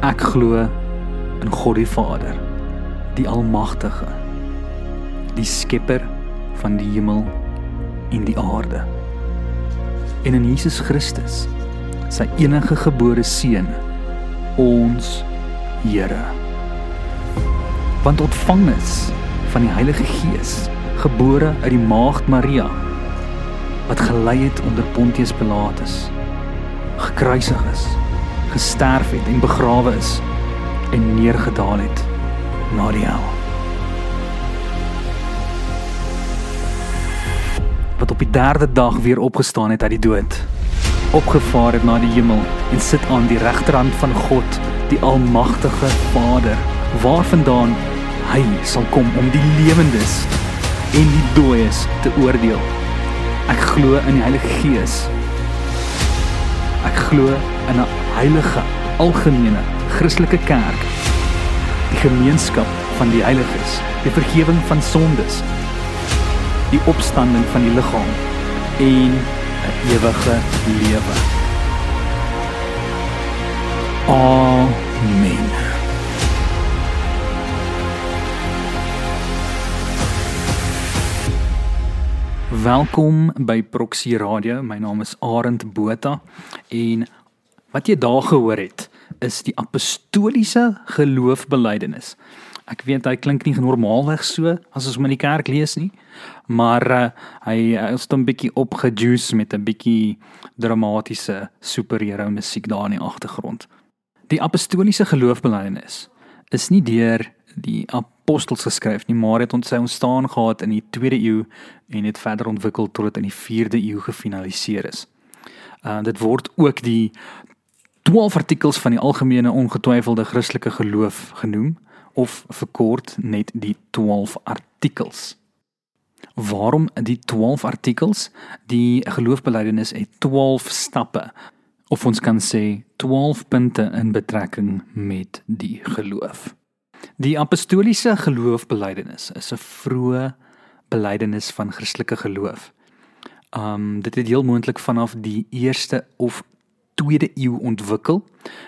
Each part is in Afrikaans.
Ek glo in God die Vader, die Almagtige, die Skepper van die hemel en die aarde. En in Jesus Christus, sy enige gebore seun, ons Here. Want ontvang is van die Heilige Gees, gebore uit die maagd Maria, wat gelei het onder Pontius Pilatus, gekruisig is, gesterf het en begrawe is en neergedaal het na die hel. Wat op die derde dag weer opgestaan het uit die dood, opgevaar het na die hemel en sit aan die regterhand van God, die almagtige Vader, waarvandaan hy sal kom om die lewendes en die dooies te oordeel. Ek glo in die Heilige Gees. Ek glo in 'n heilige, algemene Christelike kerk. Die gemeenskap van die heiliges, die vergifnis van sondes, die opstanding van die liggaam en 'n ewige lewe. Amen. Welkom by Proxy Radio. My naam is Arend Botha en wat jy daar gehoor het is die apostoliese geloofbelijdenis. Ek weet hy klink nie normaalweg so as ons hom in die kerk lees nie, maar uh, hy is dan 'n bietjie opgejuice met 'n bietjie dramatiese superhero musiek daar in die agtergrond. Die apostoliese geloofbelijdenis is nie deur die apostels geskryf nie, maar het ons ontstaan gehad in die 2de eeu en het verder ontwikkel tot dit in die 4de eeu gefinaliseer is. Uh dit word ook die 12 artikels van die algemene ongetwyfelde Christelike geloof genoem of verkort net die 12 artikels. Waarom die 12 artikels? Die geloofbelijdenis het 12 stappe of ons kan sê 12 punte in betrekking met die geloof. Die apostoliese geloofbelijdenis is 'n vroeë belydenis van Christelike geloof. Um dit het heel moontlik vanaf die 1ste of 2de eeu ontwikkel.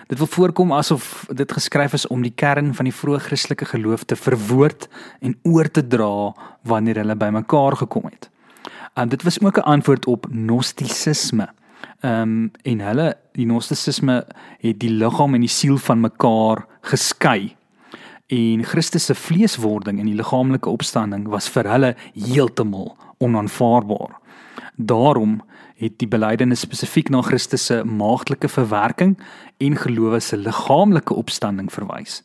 Dit wil voorkom asof dit geskryf is om die kern van die vroeë Christelike geloof te verwoord en oor te dra wanneer hulle bymekaar gekom het. Um dit was ook 'n antwoord op gnostisisme. Um en hulle die gnostisisme het die liggaam en die siel van mekaar geskei en Christus se vleeswording en die liggaamlike opstanding was vir hulle heeltemal onaanvaarbaar. Daarom het die belydenis spesifiek na Christus se maagdelike verwerking en gelowe se liggaamlike opstanding verwys.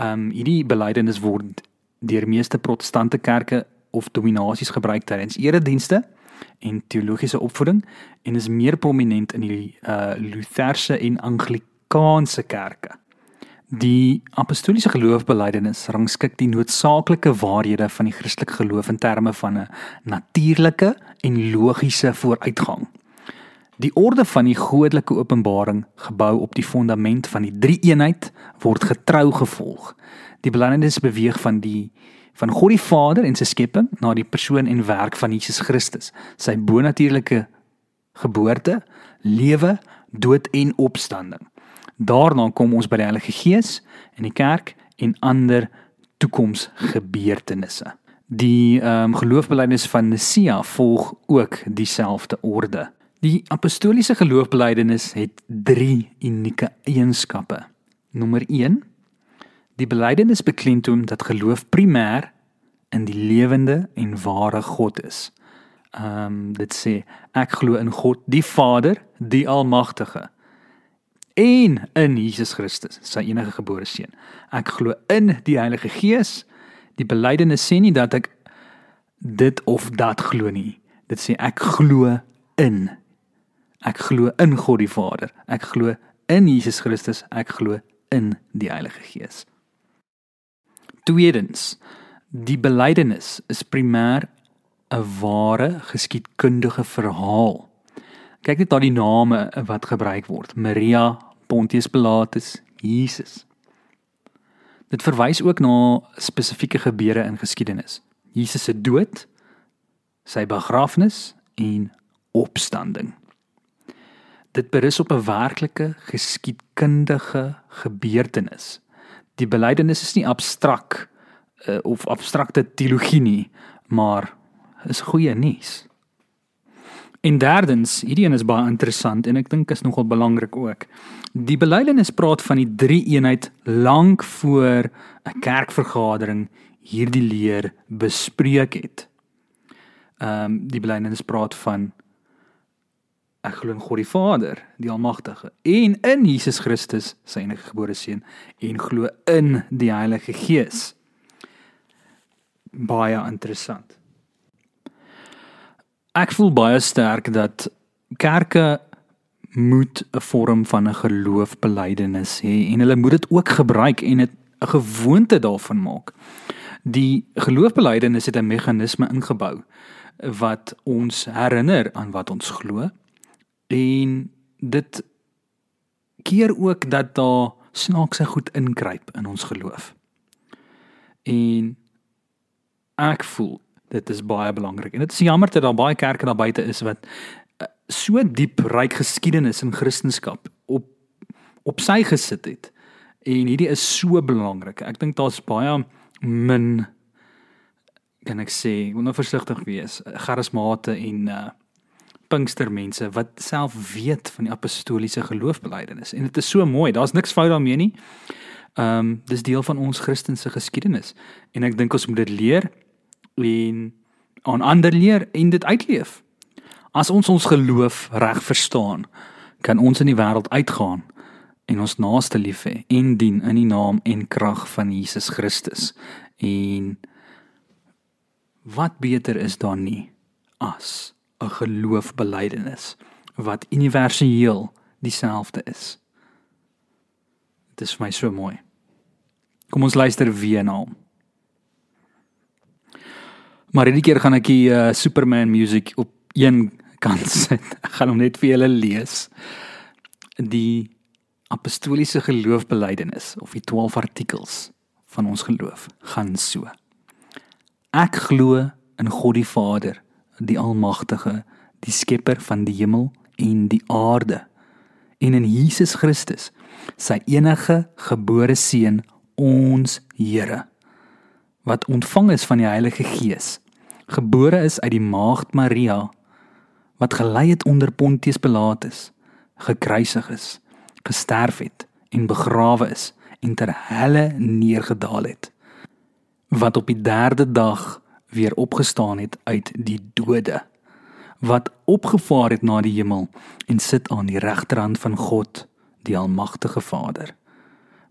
Um hierdie belydenis word deur meeste protestante kerke of dominasies gebruik tydens eredienste en teologiese opvoeding en is meer prominent in die uh Lutherse en Anglikaanse kerke. Die apostoliese geloofbelijdenis rangskik die noodsaaklike waarhede van die Christelike geloof in terme van 'n natuurlike en logiese vooruitgang. Die orde van die goddelike openbaring, gebou op die fondament van die drie-eenheid, word getrou gevolg. Die belijdenis beweeg van die van God die Vader en sy skepping na die persoon en werk van Jesus Christus, sy bonatuurlike geboorte, lewe, dood en opstanding. Daarna kom ons by die Heilige Gees en die kerk en ander toekomsgebeurtenisse. Die ehm um, geloofbelijdenis van Nisea volg ook dieselfde orde. Die apostoliese geloofbelijdenis het 3 unieke eienskappe. Nommer 1: Die belijdenis beklemtoon dat geloof primêr in die lewende en ware God is. Ehm um, dit sê ek glo in God die Vader, die Almagtige en in Jesus Christus, sy enige gebore seun. Ek glo in die Heilige Gees. Die belydenis sê nie dat ek dit of dat glo nie. Dit sê ek glo in. Ek glo in God die Vader. Ek glo in Jesus Christus. Ek glo in die Heilige Gees. Tweedens, die belydenis is primêr 'n ware geskiedkundige verhaal. Kyk net na die name wat gebruik word. Maria, Pontius Pilatus, Jesus. Dit verwys ook na spesifieke gebeure in geskiedenis. Jesus se dood, sy begrafnis en opstanding. dit berus op 'n werklike geskiedkundige gebeurtenis. Die belydenis is nie abstrak uh, of abstrakte teologie nie, maar is goeie nuus. En derdens, hierdie een is baie interessant en ek dink is nogal belangrik ook. Die belydenis praat van die drie eenheid lank voor 'n kerkvergadering hierdie leer bespreek het. Ehm um, die belydenis praat van ek glo in God die Vader, die Almagtige, en in Jesus Christus, sy enige gebore seun, en glo in die Heilige Gees. Baie interessant. Ek voel baie sterk dat kerke moet 'n vorm van 'n geloofbelijdenis hê en hulle moet dit ook gebruik en dit 'n gewoonte daarvan maak. Die geloofbelijdenis het 'n meganisme ingebou wat ons herinner aan wat ons glo en dit keer ook dat daar snaakse goed inkruip in ons geloof. En ek voel dit is baie belangrik. En dit is jammer dat daar baie kerke daar buite is wat uh, so diep ryk geskiedenis in Christendom op op sy gesit het. En hierdie is so belangrik. Ek dink daar's baie min kan ek sê, moet nou versigtig wees, charismate en uh Pinkstermense wat self weet van die apostoliese geloofbelijdenis en dit is so mooi. Daar's niks fout daarmee nie. Ehm um, dis deel van ons Christelike geskiedenis en ek dink ons moet dit leer en aan ander leer en dit uitleef. As ons ons geloof reg verstaan, kan ons in die wêreld uitgaan en ons naaste lief hê en dien in die naam en krag van Jesus Christus. En wat beter is daar nie as 'n geloofbelijdenis wat universeel dieselfde is. Dit is vir my so mooi. Kom ons luister weer na hom. Maar hierdie keer gaan ek die uh, Superman music op een kant sit. Ek gaan hom net vir julle lees. Die apostoliese geloofbelijdenis of die 12 artikels van ons geloof gaan so. Ek glo in God die Vader, die Almagtige, die skepper van die hemel en die aarde en in Jesus Christus, sy enige gebore seun, ons Here, wat ontvang is van die Heilige Gees gebore is uit die maagd Maria wat gelei het onder Pontius Pilatus, gekruisig is, gesterf het en begrawe is en ter helle neergedaal het, wat op die 3de dag weer opgestaan het uit die dode, wat opgevaar het na die hemel en sit aan die regterhand van God, die almagtige Vader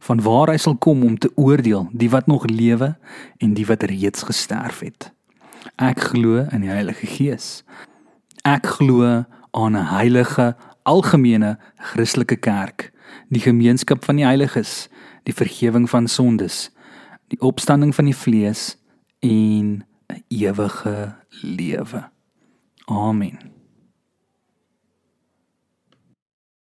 van waar hy sal kom om te oordeel die wat nog lewe en die wat reeds gesterf het. Ek glo in die Heilige Gees. Ek glo aan 'n heilige algemene Christelike kerk, die gemeenskap van die heiliges, die vergifnis van sondes, die opstanding van die vlees en 'n ewige lewe. Amen.